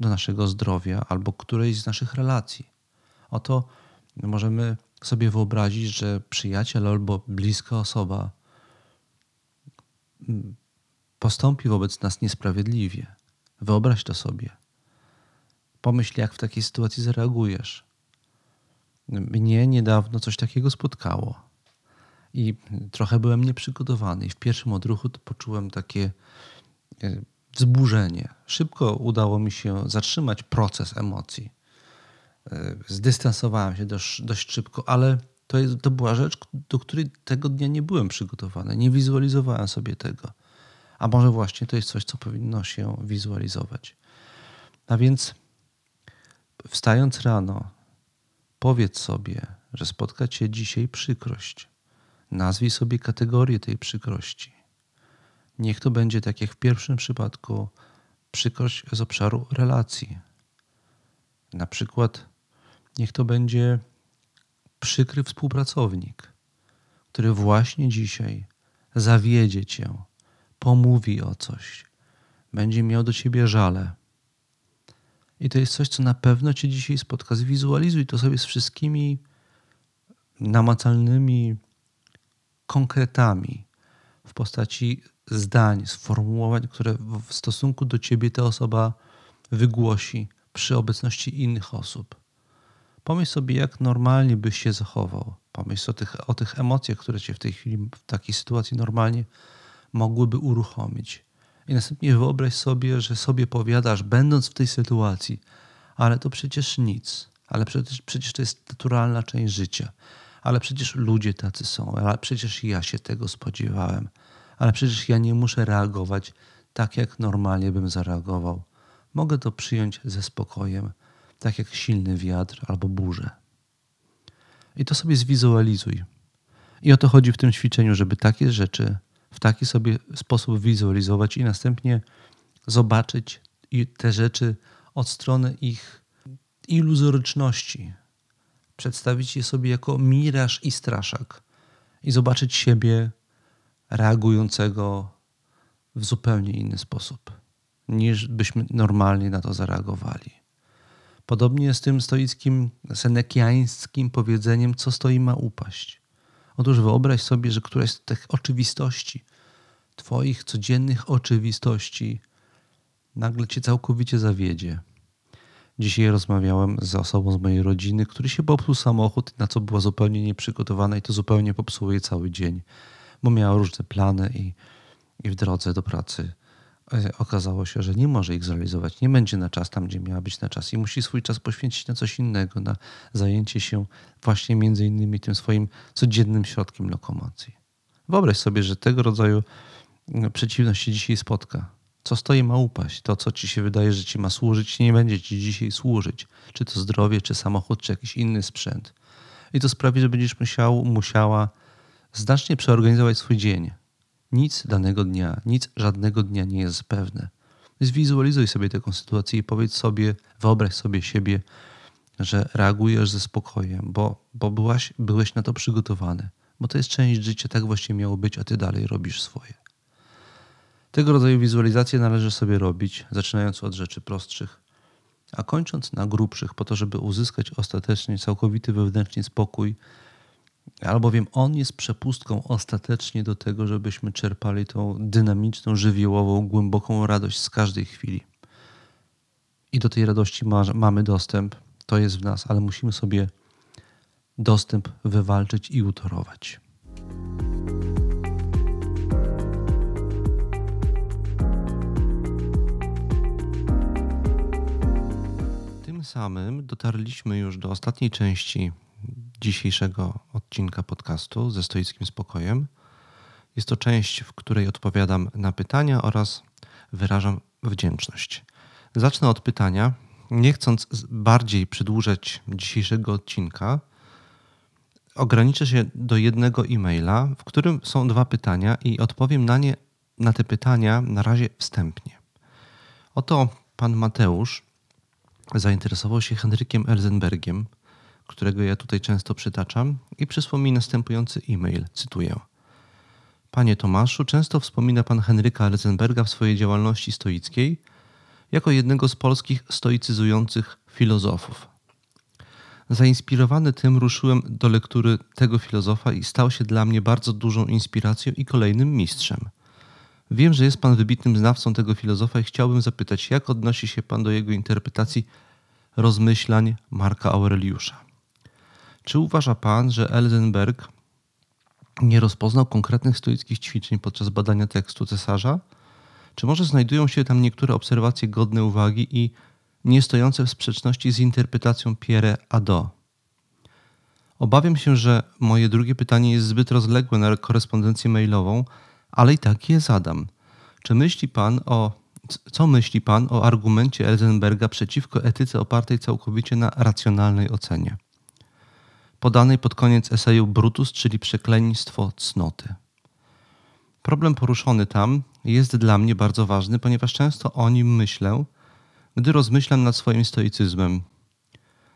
do naszego zdrowia albo którejś z naszych relacji, Oto możemy sobie wyobrazić, że przyjaciel albo bliska osoba postąpi wobec nas niesprawiedliwie. Wyobraź to sobie. Pomyśl, jak w takiej sytuacji zareagujesz. Mnie niedawno coś takiego spotkało i trochę byłem nieprzygotowany. I w pierwszym odruchu poczułem takie e, wzburzenie. Szybko udało mi się zatrzymać proces emocji. E, zdystansowałem się dość, dość szybko, ale to, jest, to była rzecz, do której tego dnia nie byłem przygotowany. Nie wizualizowałem sobie tego. A może właśnie to jest coś, co powinno się wizualizować. A więc wstając rano, powiedz sobie, że spotka cię dzisiaj przykrość. Nazwij sobie kategorię tej przykrości. Niech to będzie tak jak w pierwszym przypadku przykrość z obszaru relacji. Na przykład niech to będzie przykry współpracownik, który właśnie dzisiaj zawiedzie cię, pomówi o coś, będzie miał do ciebie żale. I to jest coś, co na pewno cię dzisiaj spotka. Zwizualizuj to sobie z wszystkimi namacalnymi konkretami w postaci zdań, sformułowań, które w stosunku do ciebie ta osoba wygłosi przy obecności innych osób. Pomyśl sobie, jak normalnie byś się zachował. Pomyśl o tych, o tych emocjach, które cię w tej chwili, w takiej sytuacji normalnie mogłyby uruchomić. I następnie wyobraź sobie, że sobie powiadasz, będąc w tej sytuacji, ale to przecież nic, ale przecież, przecież to jest naturalna część życia, ale przecież ludzie tacy są, ale przecież ja się tego spodziewałem, ale przecież ja nie muszę reagować tak, jak normalnie bym zareagował. Mogę to przyjąć ze spokojem, tak jak silny wiatr albo burzę. I to sobie zwizualizuj. I o to chodzi w tym ćwiczeniu, żeby takie rzeczy w taki sobie sposób wizualizować i następnie zobaczyć te rzeczy od strony ich iluzoryczności. Przedstawić je sobie jako miraż i straszak i zobaczyć siebie reagującego w zupełnie inny sposób, niż byśmy normalnie na to zareagowali. Podobnie z tym stoickim, senekiańskim powiedzeniem, co stoi ma upaść. Otóż wyobraź sobie, że któraś z tych oczywistości, Twoich codziennych oczywistości, nagle Cię całkowicie zawiedzie. Dzisiaj rozmawiałem z osobą z mojej rodziny, który się popsuł samochód, na co była zupełnie nieprzygotowana i to zupełnie popsuło jej cały dzień, bo miała różne plany i, i w drodze do pracy okazało się, że nie może ich zrealizować, nie będzie na czas tam, gdzie miała być na czas i musi swój czas poświęcić na coś innego, na zajęcie się właśnie między innymi tym swoim codziennym środkiem lokomocji. Wyobraź sobie, że tego rodzaju mm, przeciwność się dzisiaj spotka. Co stoi ma upaść. To, co ci się wydaje, że ci ma służyć, nie będzie ci dzisiaj służyć. Czy to zdrowie, czy samochód, czy jakiś inny sprzęt. I to sprawi, że będziesz musiał, musiała znacznie przeorganizować swój dzień nic danego dnia, nic żadnego dnia nie jest pewne. Zwizualizuj sobie taką sytuację i powiedz sobie, wyobraź sobie siebie, że reagujesz ze spokojem, bo, bo byłaś, byłeś na to przygotowany, bo to jest część życia, tak właśnie miało być, a ty dalej robisz swoje. Tego rodzaju wizualizacje należy sobie robić, zaczynając od rzeczy prostszych, a kończąc na grubszych, po to, żeby uzyskać ostatecznie całkowity wewnętrzny spokój albowiem on jest przepustką ostatecznie do tego, żebyśmy czerpali tą dynamiczną, żywiołową, głęboką radość z każdej chwili. I do tej radości ma, mamy dostęp, to jest w nas, ale musimy sobie dostęp wywalczyć i utorować. Tym samym dotarliśmy już do ostatniej części dzisiejszego odcinka podcastu ze stoickim spokojem. Jest to część, w której odpowiadam na pytania oraz wyrażam wdzięczność. Zacznę od pytania. Nie chcąc bardziej przedłużać dzisiejszego odcinka, ograniczę się do jednego e-maila, w którym są dwa pytania i odpowiem na nie, na te pytania na razie wstępnie. Oto pan Mateusz zainteresował się Henrykiem Elzenbergiem, którego ja tutaj często przytaczam, i przysłał mi następujący e-mail. Cytuję. Panie Tomaszu, często wspomina pan Henryka Elzenberga w swojej działalności stoickiej jako jednego z polskich stoicyzujących filozofów. Zainspirowany tym ruszyłem do lektury tego filozofa i stał się dla mnie bardzo dużą inspiracją i kolejnym mistrzem. Wiem, że jest Pan wybitnym znawcą tego filozofa i chciałbym zapytać, jak odnosi się Pan do jego interpretacji rozmyślań Marka Aureliusza? Czy uważa Pan, że Elzenberg nie rozpoznał konkretnych stoickich ćwiczeń podczas badania tekstu cesarza? Czy może znajdują się tam niektóre obserwacje godne uwagi i nie stojące w sprzeczności z interpretacją Pierre Ado? Obawiam się, że moje drugie pytanie jest zbyt rozległe na korespondencję mailową, ale i tak je zadam. Czy myśli pan o co myśli Pan o argumencie Elzenberga przeciwko etyce opartej całkowicie na racjonalnej ocenie? Podanej pod koniec eseju Brutus, czyli przekleństwo cnoty. Problem poruszony tam jest dla mnie bardzo ważny, ponieważ często o nim myślę, gdy rozmyślam nad swoim stoicyzmem.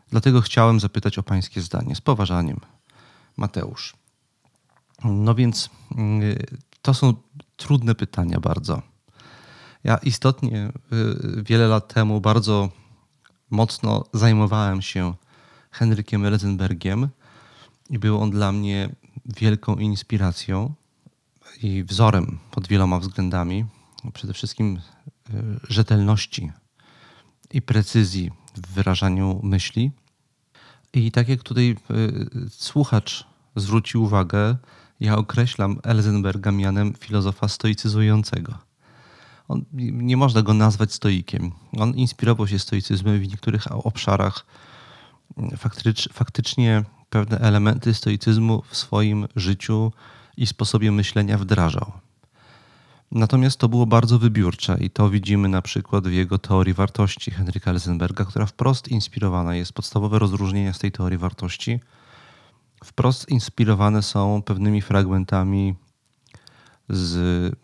Dlatego chciałem zapytać o Pańskie zdanie z poważaniem. Mateusz. No więc y, to są trudne pytania bardzo. Ja istotnie y, wiele lat temu bardzo mocno zajmowałem się Henrykiem Elzenbergiem i był on dla mnie wielką inspiracją i wzorem pod wieloma względami. Przede wszystkim y, rzetelności i precyzji w wyrażaniu myśli. I tak jak tutaj y, słuchacz zwrócił uwagę, ja określam Elzenberga mianem filozofa stoicyzującego. On, nie można go nazwać stoikiem. On inspirował się stoicyzmem w niektórych obszarach. Faktycz, faktycznie pewne elementy stoicyzmu w swoim życiu i sposobie myślenia wdrażał. Natomiast to było bardzo wybiórcze i to widzimy na przykład w jego teorii wartości Henryka Elzenberga, która wprost inspirowana jest. Podstawowe rozróżnienia z tej teorii wartości wprost inspirowane są pewnymi fragmentami z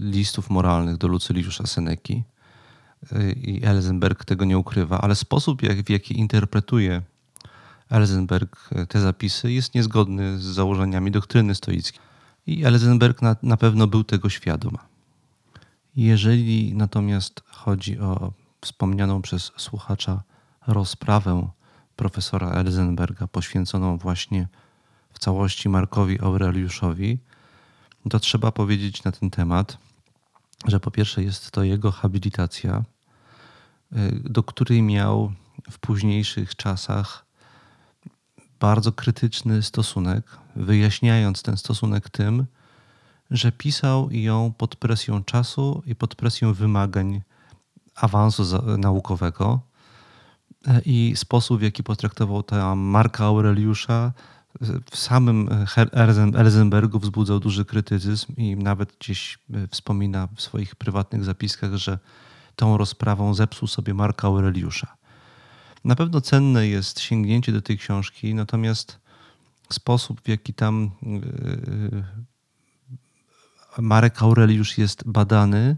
listów moralnych do Lucyliusza Seneki. I Elzenberg tego nie ukrywa, ale sposób, jak, w jaki interpretuje Elzenberg te zapisy, jest niezgodny z założeniami doktryny stoickiej. I Elzenberg na, na pewno był tego świadom. Jeżeli natomiast chodzi o wspomnianą przez słuchacza rozprawę profesora Elzenberga poświęconą właśnie w całości Markowi Aureliuszowi, to trzeba powiedzieć na ten temat, że po pierwsze jest to jego habilitacja, y, do której miał w późniejszych czasach bardzo krytyczny stosunek, wyjaśniając ten stosunek tym, że pisał ją pod presją czasu i pod presją wymagań awansu naukowego e, i sposób, w jaki potraktował ta Marka Aureliusza, w samym Elzenbergu wzbudzał duży krytycyzm i nawet gdzieś e, wspomina w swoich prywatnych zapiskach, że tą rozprawą zepsuł sobie Marka Aureliusza. Na pewno cenne jest sięgnięcie do tej książki, natomiast sposób, w jaki tam e, Marek Aureliusz jest badany,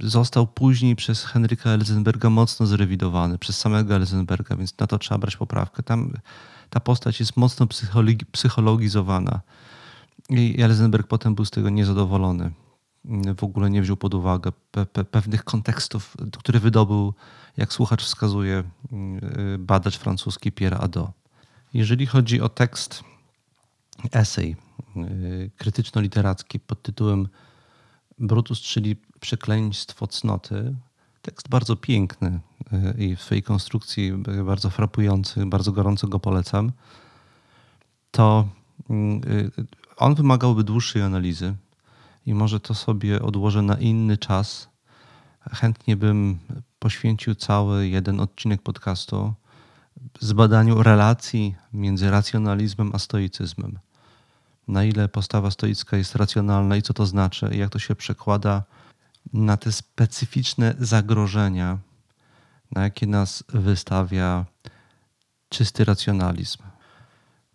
został później przez Henryka Elzenberga mocno zrewidowany, przez samego Elzenberga, więc na to trzeba brać poprawkę. Tam ta postać jest mocno psychologi psychologizowana. I Elzenberg potem był z tego niezadowolony. W ogóle nie wziął pod uwagę pe pe pewnych kontekstów, które wydobył, jak słuchacz wskazuje, y, badacz francuski Pierre Adot. Jeżeli chodzi o tekst, esej y, krytyczno-literacki pod tytułem Brutus, czyli Przekleństwo cnoty, tekst bardzo piękny y, i w swojej konstrukcji bardzo frapujący, bardzo gorąco go polecam, to on wymagałby dłuższej analizy i może to sobie odłożę na inny czas. Chętnie bym poświęcił cały jeden odcinek podcastu zbadaniu relacji między racjonalizmem a stoicyzmem. Na ile postawa stoicka jest racjonalna i co to znaczy, i jak to się przekłada na te specyficzne zagrożenia, na jakie nas wystawia czysty racjonalizm.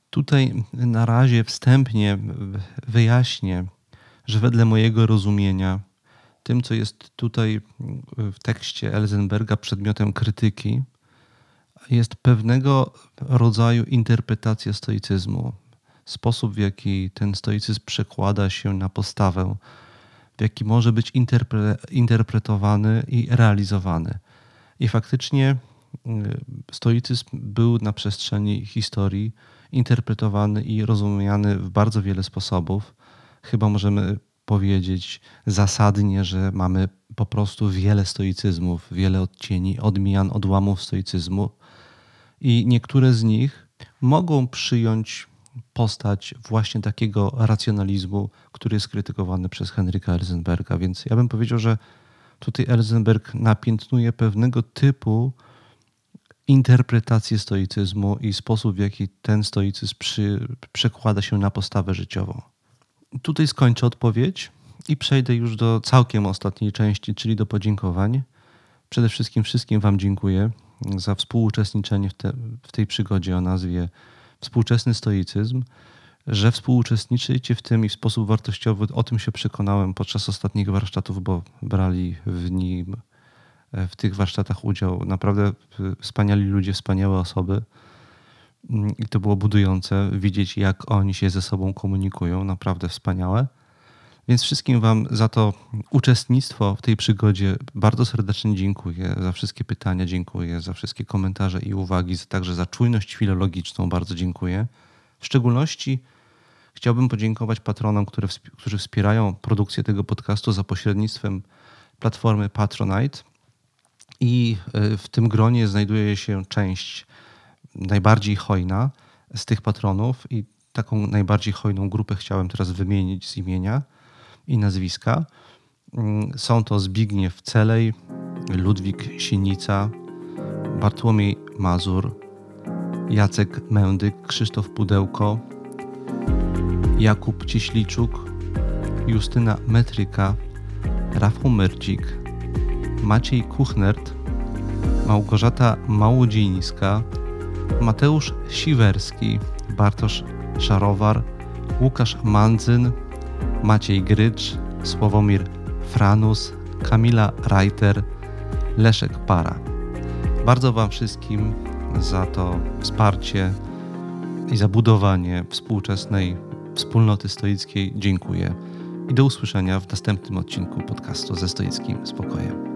Tutaj na razie wstępnie wyjaśnię, że wedle mojego rozumienia, tym, co jest tutaj w tekście Elzenberga przedmiotem krytyki, jest pewnego rodzaju interpretacja stoicyzmu. Sposób, w jaki ten stoicyzm przekłada się na postawę w jaki może być interpre, interpretowany i realizowany. I faktycznie stoicyzm był na przestrzeni historii interpretowany i rozumiany w bardzo wiele sposobów. Chyba możemy powiedzieć zasadnie, że mamy po prostu wiele stoicyzmów, wiele odcieni, odmian, odłamów stoicyzmu i niektóre z nich mogą przyjąć postać właśnie takiego racjonalizmu, który jest krytykowany przez Henryka Elzenberga. Więc ja bym powiedział, że tutaj Elzenberg napiętnuje pewnego typu interpretację stoicyzmu i sposób, w jaki ten stoicyzm przy, przekłada się na postawę życiową. Tutaj skończę odpowiedź i przejdę już do całkiem ostatniej części, czyli do podziękowań. Przede wszystkim wszystkim Wam dziękuję za współuczestniczenie w, te, w tej przygodzie o nazwie Współczesny Stoicyzm, że współuczestniczycie w tym i w sposób wartościowy. O tym się przekonałem podczas ostatnich warsztatów, bo brali w nim w tych warsztatach udział naprawdę wspaniali ludzie, wspaniałe osoby. I to było budujące widzieć, jak oni się ze sobą komunikują. Naprawdę wspaniałe. Więc wszystkim Wam za to uczestnictwo w tej przygodzie bardzo serdecznie dziękuję. Za wszystkie pytania dziękuję, za wszystkie komentarze i uwagi, także za czujność filologiczną bardzo dziękuję. W szczególności chciałbym podziękować patronom, które, którzy wspierają produkcję tego podcastu za pośrednictwem platformy Patronite. I e, w tym gronie znajduje się część najbardziej hojna z tych patronów, i taką najbardziej hojną grupę chciałem teraz wymienić z imienia i nazwiska. Mm, są to Zbigniew Celej, Ludwik Sinica, Bartłomiej Mazur, Jacek Mędyk, Krzysztof Pudełko, Jakub Cieśliczuk, Justyna Metryka, Rafał Myrcik, Maciej Kuchnert, Małgorzata Małodzińska, Mateusz Siwerski, Bartosz Szarowar, Łukasz Mandzyn, Maciej Grycz, Sławomir Franus, Kamila Reiter, Leszek Para. Bardzo Wam wszystkim za to wsparcie i za budowanie współczesnej wspólnoty stoickiej dziękuję. I do usłyszenia w następnym odcinku podcastu ze stoickim spokojem.